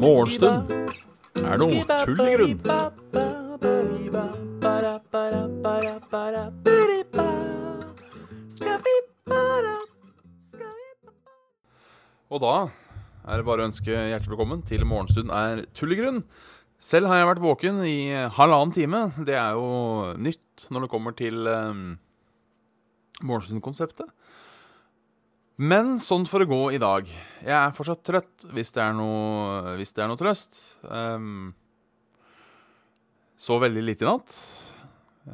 Morgenstund er noe tull i grunn. Og da er det bare å ønske hjertelig velkommen til Morgenstund er tull i grunn. Selv har jeg vært våken i halvannen time. Det er jo nytt når det kommer til um, Morgenstund-konseptet. Men sånn får det gå i dag. Jeg er fortsatt trøtt, hvis det er noe, det er noe trøst. Um, så veldig lite i natt.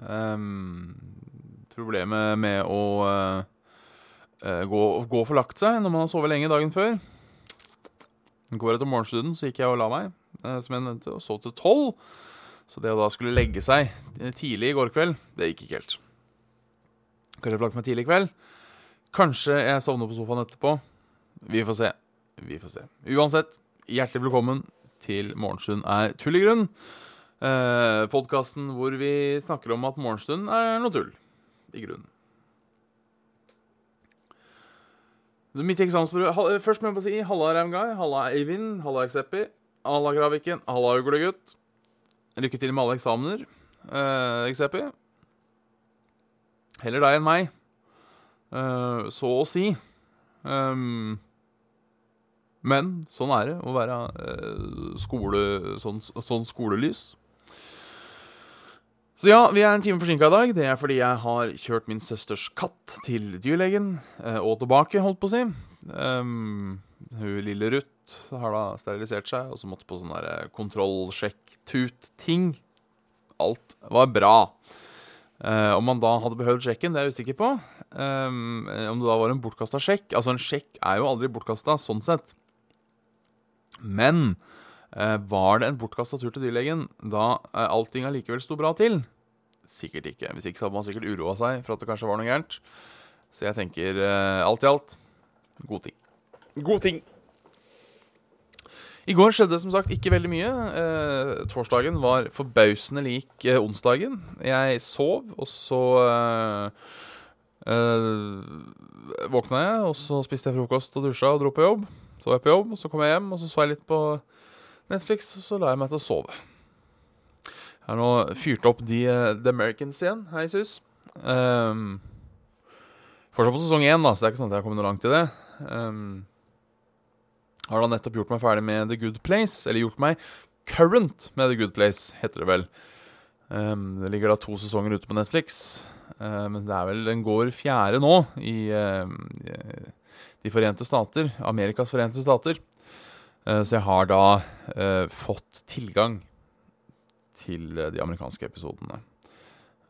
Um, problemet med å uh, gå, gå for lagt seg når man har sovet lenge dagen før. Går etter morgenstuden, så gikk jeg og la meg, uh, som jeg nevnte, og så til tolv. Så det å da skulle legge seg tidlig i går kveld, det gikk ikke helt. Kanskje jeg lagt meg tidlig i kveld. Kanskje jeg sovner på sofaen etterpå. Vi får se. Vi får se. Uansett, hjertelig velkommen til Morgenstund er tull i grunn. Eh, Podkasten hvor vi snakker om at morgenstund er noe tull. I grunnen. Mitt eksamensbyrå Først må jeg bare si halla, Ramguy. Halla, Eivind. Halla, Ekseppi. Halla, Graviken. Halla, Uglegutt. Lykke til med alle eksamener, eh. Heller deg enn meg. Uh, så å si. Um, men sånn er det å være uh, skole, sånn, sånn, skolelys. Så ja, vi er en time forsinka i dag. Det er fordi jeg har kjørt min søsters katt til dyrlegen. Uh, og tilbake, holdt på å si. Um, hun lille Ruth har da sterilisert seg, og så måtte på sånn kontrollsjekk-tut-ting. Alt var bra. Uh, om man da hadde behøvd sjekken, det er jeg usikker på. Um, om det da var en bortkasta sjekk. Altså, en sjekk er jo aldri bortkasta, sånn sett. Men uh, var det en bortkasta tur til dyrlegen da uh, allting allikevel sto bra til? Sikkert ikke. Hvis ikke så hadde man sikkert uroa seg for at det kanskje var noe gærent. Så jeg tenker alt i alt god ting. God ting. I går skjedde som sagt ikke veldig mye. Eh, torsdagen var forbausende lik eh, onsdagen. Jeg sov, og så eh, våkna jeg, og så spiste jeg frokost og dusja og dro på jobb. Så var jeg på jobb, og så kom jeg hjem, og så så jeg litt på Netflix, og så la jeg meg til å sove. Jeg har nå fyrt opp The, The Americans igjen, hei sus. Um, fortsatt på sesong én, da, så det er ikke sånn at jeg har kommet noe langt i det. Um, har da nettopp gjort meg ferdig med The Good Place. Eller gjort meg current med The Good Place, heter det vel. Um, det ligger da to sesonger ute på Netflix. Men men det er vel den går fjerde nå i uh, De forente stater. Amerikas forente stater. Uh, så jeg har da fått tilgang til de amerikanske episodene.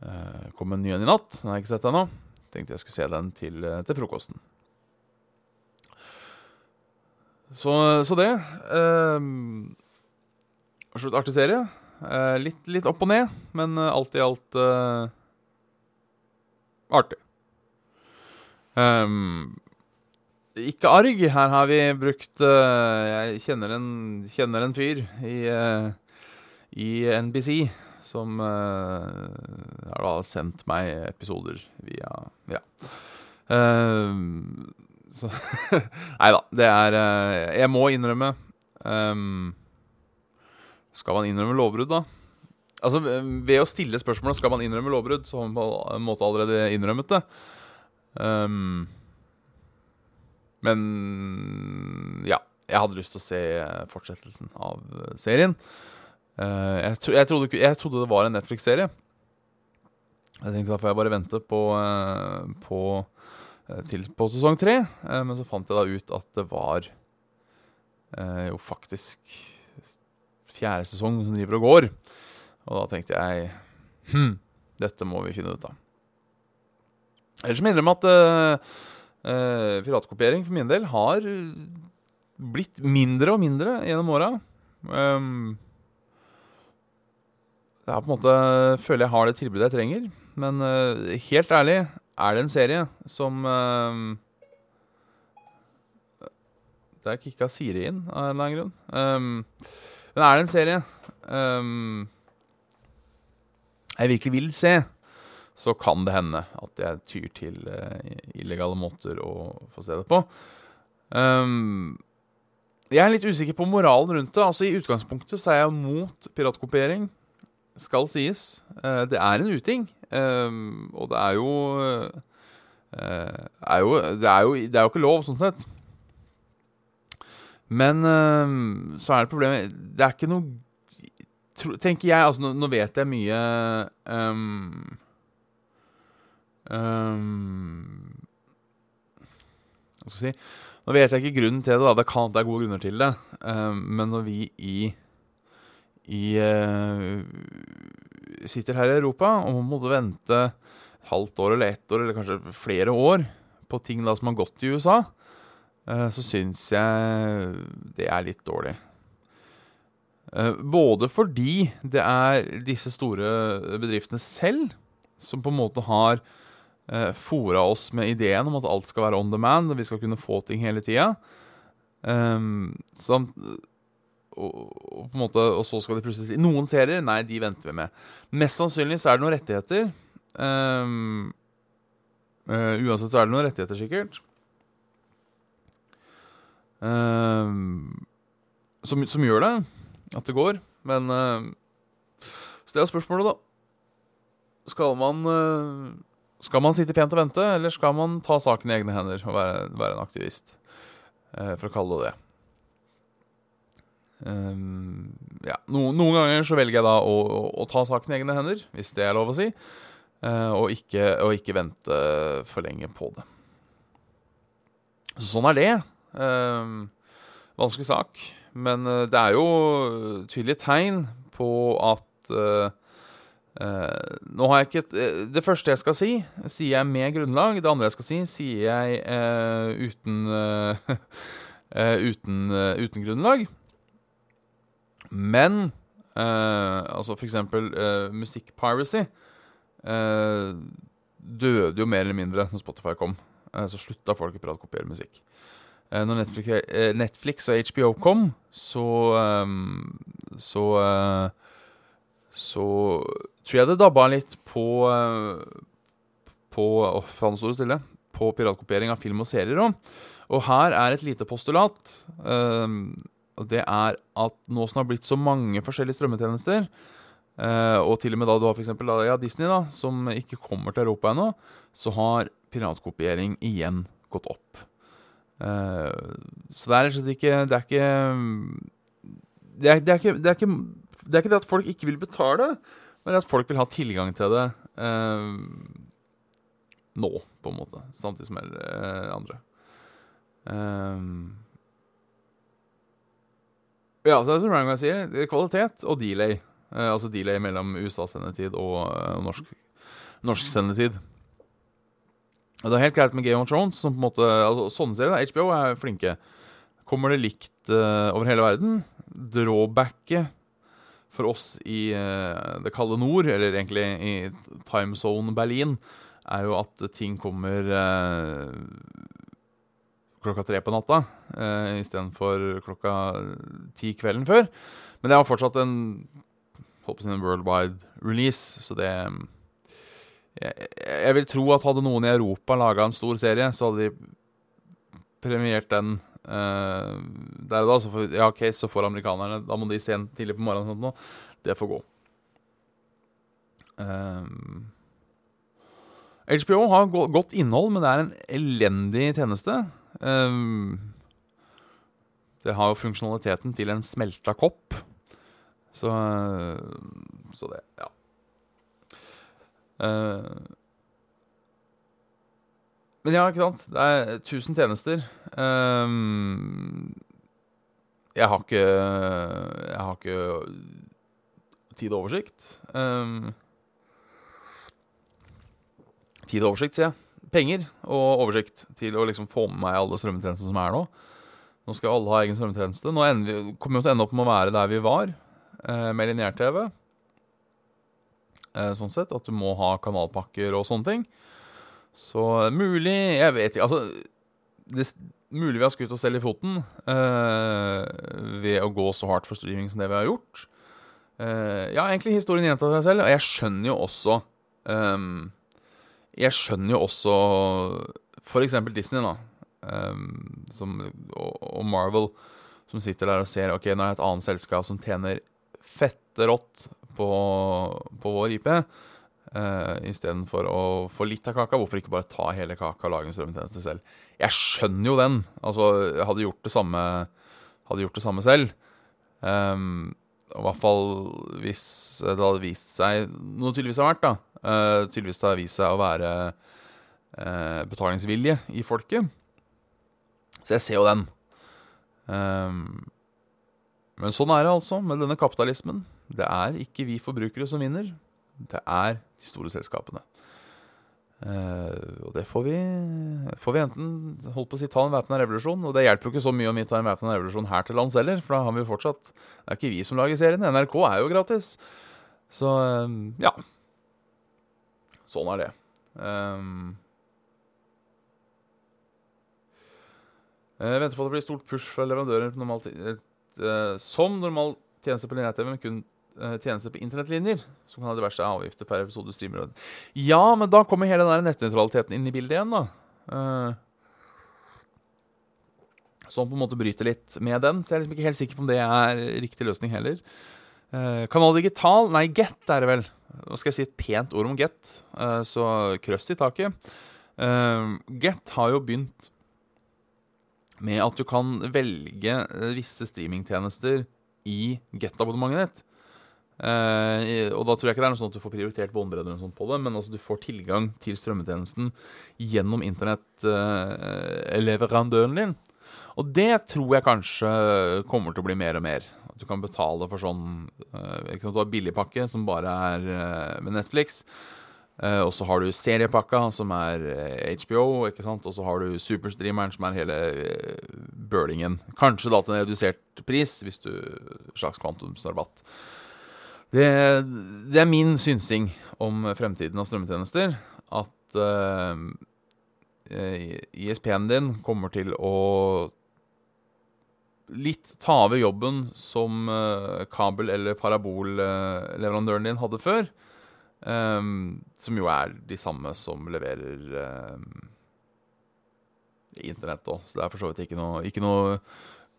Uh, kom en ny en i natt. Den har jeg ikke sett ennå. Tenkte jeg skulle se den til, til frokosten. Så, så det. Uh, artig serie. Uh, litt, litt, opp og ned, men uh, alt i alt uh, artig. Um, ikke arg. Her har vi brukt Jeg kjenner en, kjenner en fyr i, i NBC som har da sendt meg episoder via Ja. Uh, så Nei da. Det er eh, Jeg må innrømme um, Skal man innrømme lovbrudd, da? Altså, Ved å stille spørsmålet skal man innrømme lovbrudd, så har man på en måte allerede innrømmet det. Um, men ja. Jeg hadde lyst til å se fortsettelsen av serien. Uh, jeg, tro, jeg, trodde, jeg, trodde, det var en Netflix-serie. Jeg tenkte da får jeg bare vente på, uh, på til på sesong tre. Eh, men så fant jeg da ut at det var eh, jo faktisk fjerde sesong som driver og går. Og da tenkte jeg hm, dette må vi finne ut av. Ellers må jeg innrømme at uh, uh, piratkopiering for min del har blitt mindre og mindre gjennom åra. Um, det er på en måte føler jeg har det tilbudet jeg trenger. Men uh, helt ærlig, er det en serie som uh, Der kicka Siri inn av en eller annen grunn. Um, men er det en serie um, jeg virkelig vil se, så kan det hende at jeg tyr til uh, illegale måter å få se det på. Um, jeg er litt usikker på moralen rundt det. Altså I utgangspunktet så er jeg mot piratkopiering. Skal sies. Uh, det er en uting. Um, og det er jo, uh, er jo, det er jo Det er jo ikke lov, sånn sett. Men uh, så er det problemet Det er ikke noe Tenker jeg Altså, nå vet jeg mye um, um, Hva skal jeg si Nå vet jeg ikke grunnen til det. da Det kan det er gode grunner til det. Um, men når vi i i uh, sitter her i Europa og må vente et halvt år eller ett år eller kanskje flere år på ting da som har gått i USA, uh, så syns jeg det er litt dårlig. Uh, både fordi det er disse store bedriftene selv som på en måte har fora oss med ideen om at alt skal være on demand, og vi skal kunne få ting hele tida. Um, samt, og, og, måte, og så skal de plutselig si Noen serier, nei, de venter vi med. Mest sannsynlig så er det noen rettigheter. Um, uh, uansett så er det noen rettigheter, sikkert. Um, som, som, gjør det. At det går. Men uh, Så det er spørsmålet, da. Skal man uh, Skal man sitte pent og vente, eller skal man ta saken i egne hender og være, være en aktivist? for å kalle det det. Um, ja. no, noen ganger så velger jeg da å, å, å, ta saken i egne hender, hvis det er lov å si, uh, og, ikke, og, ikke, vente for lenge på det. Sånn er det. Um, vanskelig sak. Men uh, det er jo tydelige tegn på at uh, nå har jeg ikke et, Det første jeg skal si, sier jeg med grunnlag. Det andre jeg skal si, sier jeg uten, uten, uten grunnlag. Men uh, altså for eksempel uh, musikkpiracy uh, døde jo mer eller mindre når Spotify kom. Uh, så slutta folk å piratkopiere musikk. når Netflix, Netflix, og HBO kom, så um, Så Så tror jeg det dabba litt på På Å, oh, faen, står det stille. På piratkopiering av film og serier òg. Og her er et lite postulat. Uh, det er at nå som det har blitt så mange forskjellige strømmetjenester, uh, og til og med da du har f.eks. Ja, Disney, da, som ikke kommer til Europa ennå, så har piratkopiering igjen gått opp. Uh, så det er rett og slett ikke Det er ikke det er, det, er ikke, det, er ikke, det er ikke det at folk ikke vil betale, men at folk vil ha tilgang til det eh, nå, på en måte. Samtidig som andre. Um, ja, så det er som Rango sier, kvalitet og delay. Eh, altså delay mellom USA-sendetid og eh, norsk, norsk sendetid. Og det er helt greit med Game of Thrones, som på en måte, altså, sånne serier. Da, HBO er flinke. Kommer det likt eh, over hele verden? Drawbacket for oss i uh, det kalde nord, eller egentlig i timezone Berlin, er jo at ting kommer uh, klokka tre på natta eh, istedenfor klokka ti kvelden før. Men det var fortsatt en en worldwide release, så det jeg, jeg, vil tro at hadde noen i Europa laga en stor serie, så hadde de premiert den eh, der og da. Så for, ja, ok, så får amerikanerne Da må de se den tidlig på morgenen. Sånn. Det får gå. Um, eh, HBO har godt innhold, men det er en elendig tjeneste. Um, det har jo funksjonaliteten til en smelta kopp. Så, så det Ja. Uh, men ja, ikke sant. Det er 1000 tjenester. Um, jeg har ikke Jeg har ikke tid og oversikt. Tid og oversikt, sier jeg penger og oversikt til å liksom få med meg alle strømmetjenestene som er nå. Nå skal alle ha egen strømmetjeneste. Nå kommer vi til å ende opp med å være der vi var, eh, med lineær-TV. Eh, sånn sett. At du må ha kanalpakker og sånne ting. Så mulig Jeg vet ikke. Altså det, Mulig vi har skutt oss selv i foten eh, ved å gå så hardt for streaming som det vi har gjort. Eh, ja, egentlig historien gjentar seg selv, og jeg skjønner jo også um, jeg skjønner jo også f.eks. Disney, da. Um, som, og, og, Marvel, som sitter der og ser Ok, nå er det et annet selskap som tjener fette rått på, på vår IP. Uh, Istedenfor å få litt av kaka. Hvorfor ikke bare ta hele kaka og lage en strømmetjeneste selv? Jeg skjønner jo den. Altså, jeg hadde gjort det samme, hadde gjort det samme selv. Um, I hvert fall hvis det hadde vist seg Noe tydeligvis har vært, da. Uh, tydeligvis det har vist seg å være uh, betalingsvilje i folket. Så jeg ser jo den. Um, men sånn er det altså med denne kapitalismen. Det er ikke vi forbrukere som vinner. Det er de store selskapene. Uh, og det får vi, får vi enten holdt på å si ta en væpna revolusjon. Og det hjelper jo ikke så mye om vi tar en væpna revolusjon her til lands heller, for da har vi jo fortsatt Det er ikke vi som lager seriene. NRK er jo gratis. Så uh, ja. Sånn er det. Um, jeg venter på at det blir stort push fra leverandører normalt, uh, som normal tjeneste på linje-TV, men kun uh, tjenester på internettlinjer, som kan ha diverse avgifter per episode streamer. Ja, men da kommer hele den nettnøytraliteten inn i bildet igjen, da. Uh, som på en måte bryter litt med den. Så jeg er liksom ikke helt sikker på om det er riktig løsning heller. Uh, Kanal Digital Nei, Get er det vel. Nå skal jeg si et pent ord om Get, uh, så krøss i taket. Uh, Get har jo begynt med at du kan velge visse streamingtjenester i Get-abonnementet ditt. Uh, og da tror jeg ikke det er noe sånn at du får prioritert båndbredde, på det, men altså du får tilgang til strømmetjenesten gjennom internettleverandøren uh, din. Og det tror jeg kanskje kommer til å bli mer og mer. Du kan betale for sånn uh, ikke sant, Du har billigpakke som bare er med Netflix. og så har du seriepakka, som er HBO, ikke sant? og så har du Superstreameren, som er hele bølingen. Kanskje da til en redusert pris, hvis du slags kvantumsrabatt. Det, det, er min synsing om fremtiden av strømmetjenester. At uh, eh, ISP-en din kommer til å litt ta over jobben som uh, kabel- eller parabolleverandøren din hadde før. Um, som jo er de samme som leverer um, internett òg. Så det er for så vidt ikke noe, ikke noe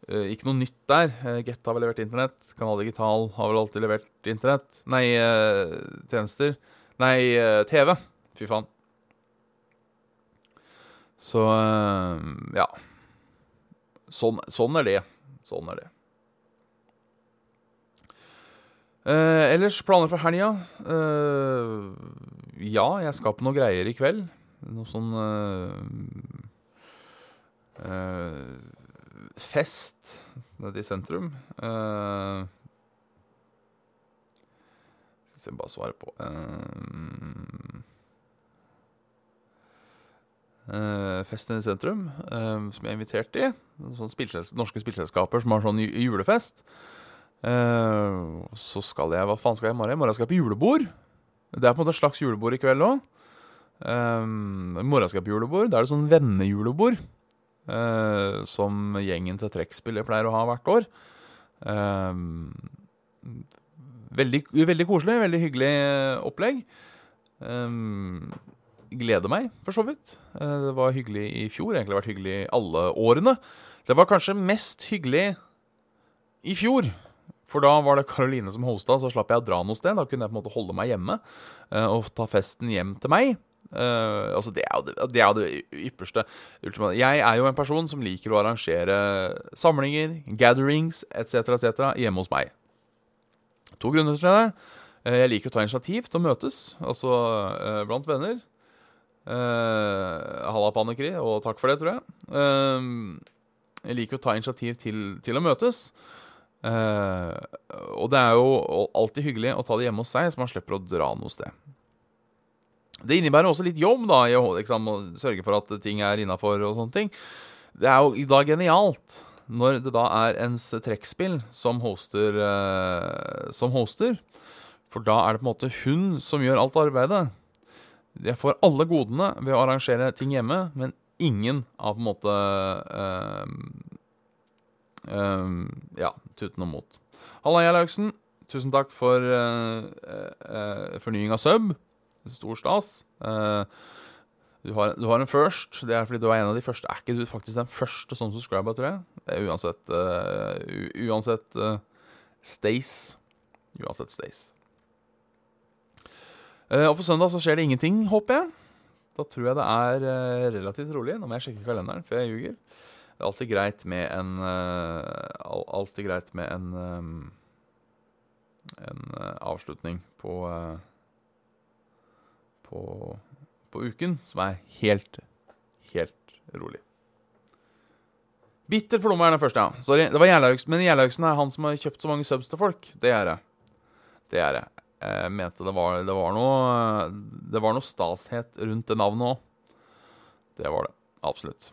Uh, ikke noe nytt der. Uh, Get har vel levert internett. Kanal Digital har vel alltid levert internett. Nei, uh, tjenester. Nei, TV. Fy faen. Så ja. Sånn, sånn, er det. Sånn er det. ellers planer for helga? ja, jeg skal på noe greier i kveld. Noe sånn fest nede i sentrum. Uh, skal se, bare svare på uh, festen i sentrum, uh, som jeg er invitert i. Sånn spillsels norske spillselskaper som har sånn julefest. Uh, så skal jeg Hva faen skal jeg i morgen? I morgen skal jeg på julebord. Det er på en måte et slags julebord i kveld òg. I morgen skal jeg på julebord. Da er det sånn vennejulebord. Som gjengen til trekkspillet pleier å ha hvert år. Veldig, veldig, koselig, veldig hyggelig opplegg. Um, gleder meg, for så vidt. Uh, det var hyggelig i fjor. Egentlig vært hyggelig alle årene. Det var kanskje mest hyggelig i fjor. For da var det Karoline som hosta, så slapp jeg å dra noe sted. Da kunne jeg på en måte holde meg hjemme og ta festen hjem til meg. Uh, altså det er, jo det, er det ypperste. Jeg er jo en person som liker å arrangere samlinger, gatherings etc. etc. hjemme hos meg. To grunner til det. Uh, jeg liker å ta initiativ til å møtes, altså uh, blant venner. Uh, Halla, Pannekri, og takk for det, tror jeg. jeg liker å ta initiativ til, til å møtes. og det er jo alltid hyggelig å ta det hjemme hos seg, så man slipper å dra noe sted. Det innebærer også litt jobb, da, i liksom, å sørge for at ting er innafor og sånne ting. Det er jo i dag genialt når det da er ens trekkspill som hoster, som hoster. For da er det på en måte hun som gjør alt arbeidet. Jeg får alle godene ved å arrangere ting hjemme, men ingen av på en måte uh, uh, Ja, tuten og mot. Halla, jeg er Lauksen. Tusen takk for eh, fornying av sub stor stas. Du har, du har en first. Det er fordi du er en av de første. Er ikke du faktisk den første som subscriber, tror jeg? Det er uansett uh, Uansett uh, Stace. Uansett Stace. Uh, og på søndag så skjer det ingenting, håper jeg. Da tror jeg det er uh, relativt rolig. Nå må jeg sjekke kalenderen før jeg ljuger. Det er alltid greit med en uh, Alltid greit med en um, En avslutning på På på uken som er helt, helt rolig. Bitter plomme er den første, ja. Sorry. Det var Gjerlaugsen, men Gjerlaugsen er han som har kjøpt så mange subs til folk. Det er det. Det er det. Jeg mente det var, det var noe Det var noe stashet rundt det navnet òg. Det var det. Absolutt.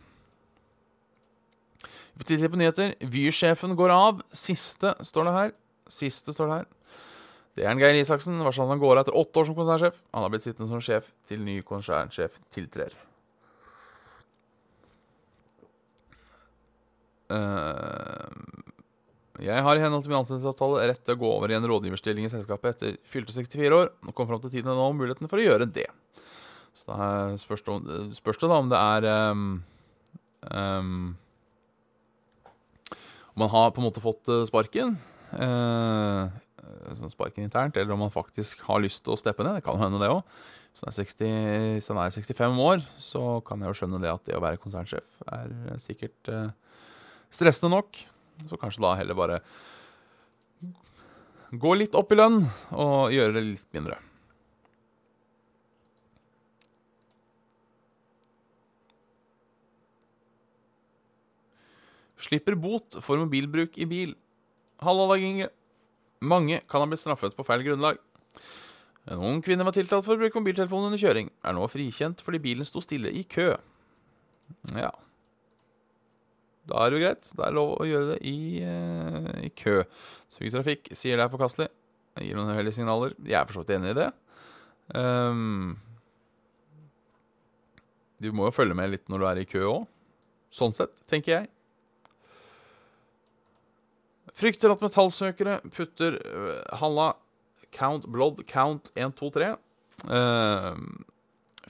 Vi får titte på nyheter. Vy-sjefen går av. Siste står det her. Siste står det her. Det er en Geir Isaksen. Varsler han går av etter åtte år som konsernsjef. Han har blitt sittende som sjef til ny konsernsjef tiltrer. Uh, jeg har i henhold til min ansettelsesavtale rett til å gå over i en rådgiverstilling i selskapet etter fylte 64 år. Nå kom fram til tiden nå om muligheten for å gjøre det. Så da spørs det, spørs det da om det er um, um, Om man har på en måte fått eh, sparken. Uh, sparken internt, eller om man faktisk har lyst til å steppe ned. Det kan hende, det òg. Hvis han er 65 år, så kan jeg jo skjønne det at det å være konsernsjef er sikkert uh, stressende nok. Så kanskje da heller bare gå litt opp i lønn og gjøre det litt mindre. Slipper bot for mobilbruk i bil. Halla. Mange kan ha blitt straffet på feil grunnlag. En ung kvinne var tiltalt for å bruke mobiltelefon under kjøring. Er nå frikjent fordi bilen sto stille i kø. Ja. Da er det jo greit. Det er lov å gjøre det i, uh, i kø. Trygg Trafikk sier det er forkastelig. Jeg gir noen uheldige signaler. Jeg er for så vidt enig i det. Um, du må jo følge med litt når du er i kø òg. Sånn sett, tenker jeg. Frykter at metallsøkere putter uh, Halla Count Blood Count 1, 2, 3. Uh,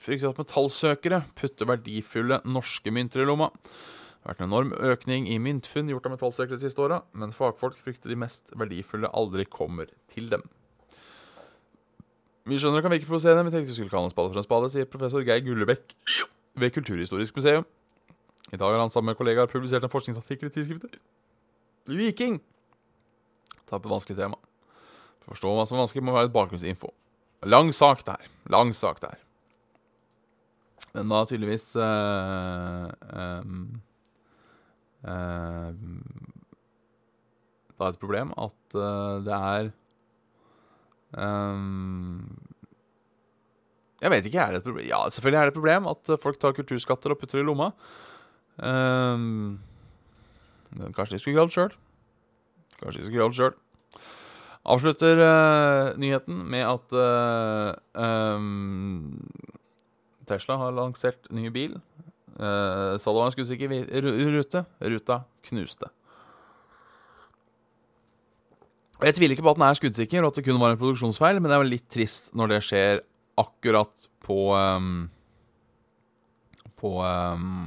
frykter at metallsøkere putter verdifulle norske mynter i lomma. Vært en enorm økning i myntfunn gjort av metallsøkere de siste åra, men fagfolk frykter de mest verdifulle aldri kommer til dem. Vi skjønner det kan virke provoserende, men tenkte vi skulle kalle en spade for en spade, sier professor Geir Gullebekk ved Kulturhistorisk museum. I dag har han sammen med kollegaer publisert en forskningsartikkel i tidsskriftet Viking. Tar på vanskelig tema. For å forstå hva som er vanskelig, må være et bakgrunnsinfo. Lang sak der. Lang sak der. Men da tydeligvis um, uh, Da er det et problem at uh, det er um, Jeg vet ikke, er det et problem? Ja, selvfølgelig er det et problem at folk tar kulturskatter og putter i lomma. Um, kanskje de skulle gravd det sjøl. Kanskje de skulle gravd det sjøl. Avslutter uh, nyheten med at um, Tesla har lansert ny bil. Uh, det var en skuddsikker rute. Ruta knuste. Jeg tviler ikke på at den er skuddsikker, og at det kun var en produksjonsfeil, men det er litt trist når det skjer akkurat på um, På um,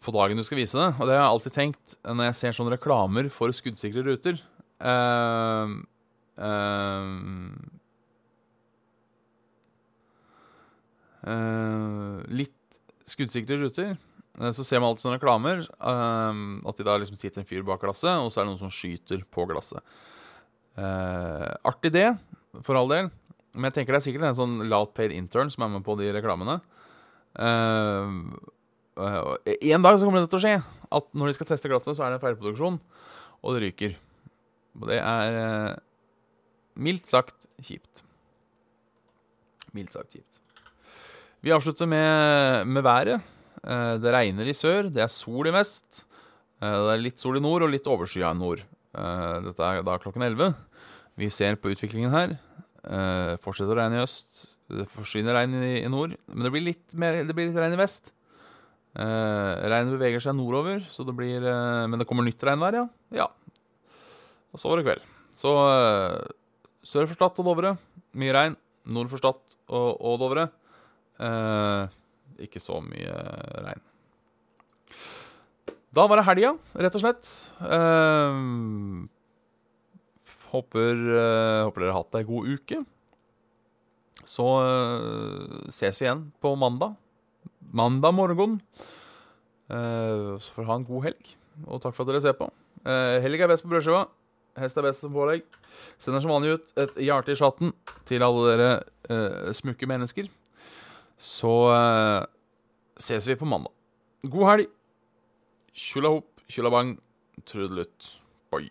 På dagen du skal vise det. Og det har jeg alltid tenkt når jeg ser sånne reklamer for skuddsikre ruter. Uh, uh, uh, litt skuddsikre ruter. Så ser man alltid sånne reklamer. at de da liksom sitter en fyr bak glasset, og så er det noen som skyter på glasset. artig det, for all del. Men jeg tenker det er sikkert en sånn loud paid intern som er med på de reklamene. en dag så kommer det til å skje at når de skal teste glasset, så er det en feilproduksjon, og det ryker. Og det er eh, mildt sagt kjipt. Mildt sagt kjipt. Vi avslutter med, med været. Eh, det regner i sør, det er sol i vest. Eh, det er litt sol i nord og litt overskya i nord. Eh, dette er da klokken 11. Vi ser på utviklingen her. Fortsetter å regne i øst. Det forsvinner regn i, nord, men det blir litt, mer, det blir litt regn i vest. Regnet beveger seg nordover, så det blir, men det kommer nytt regnvær, ja. ja. Og så var det kveld. Så sør for Stad og Dovre, mye regn. Nord for Stad og, og, Dovre, ikke så mye regn. Da var det helga, rett og slett. Eh, håper, eh, håper dere har hatt ei god uke. Så eh, ses vi igjen på mandag. Mandag morgen. Eh, så får dere ha en god helg, og takk for at dere ser på. Eh, helg er best på brødskiva. Hest er best som pålegg. Sender som vanlig ut et hjerte i chatten til alle dere eh, smukke mennesker. Så uh, ses vi på mandag. God helg. Tjula hop, tjula bang, trudelutt. Bye.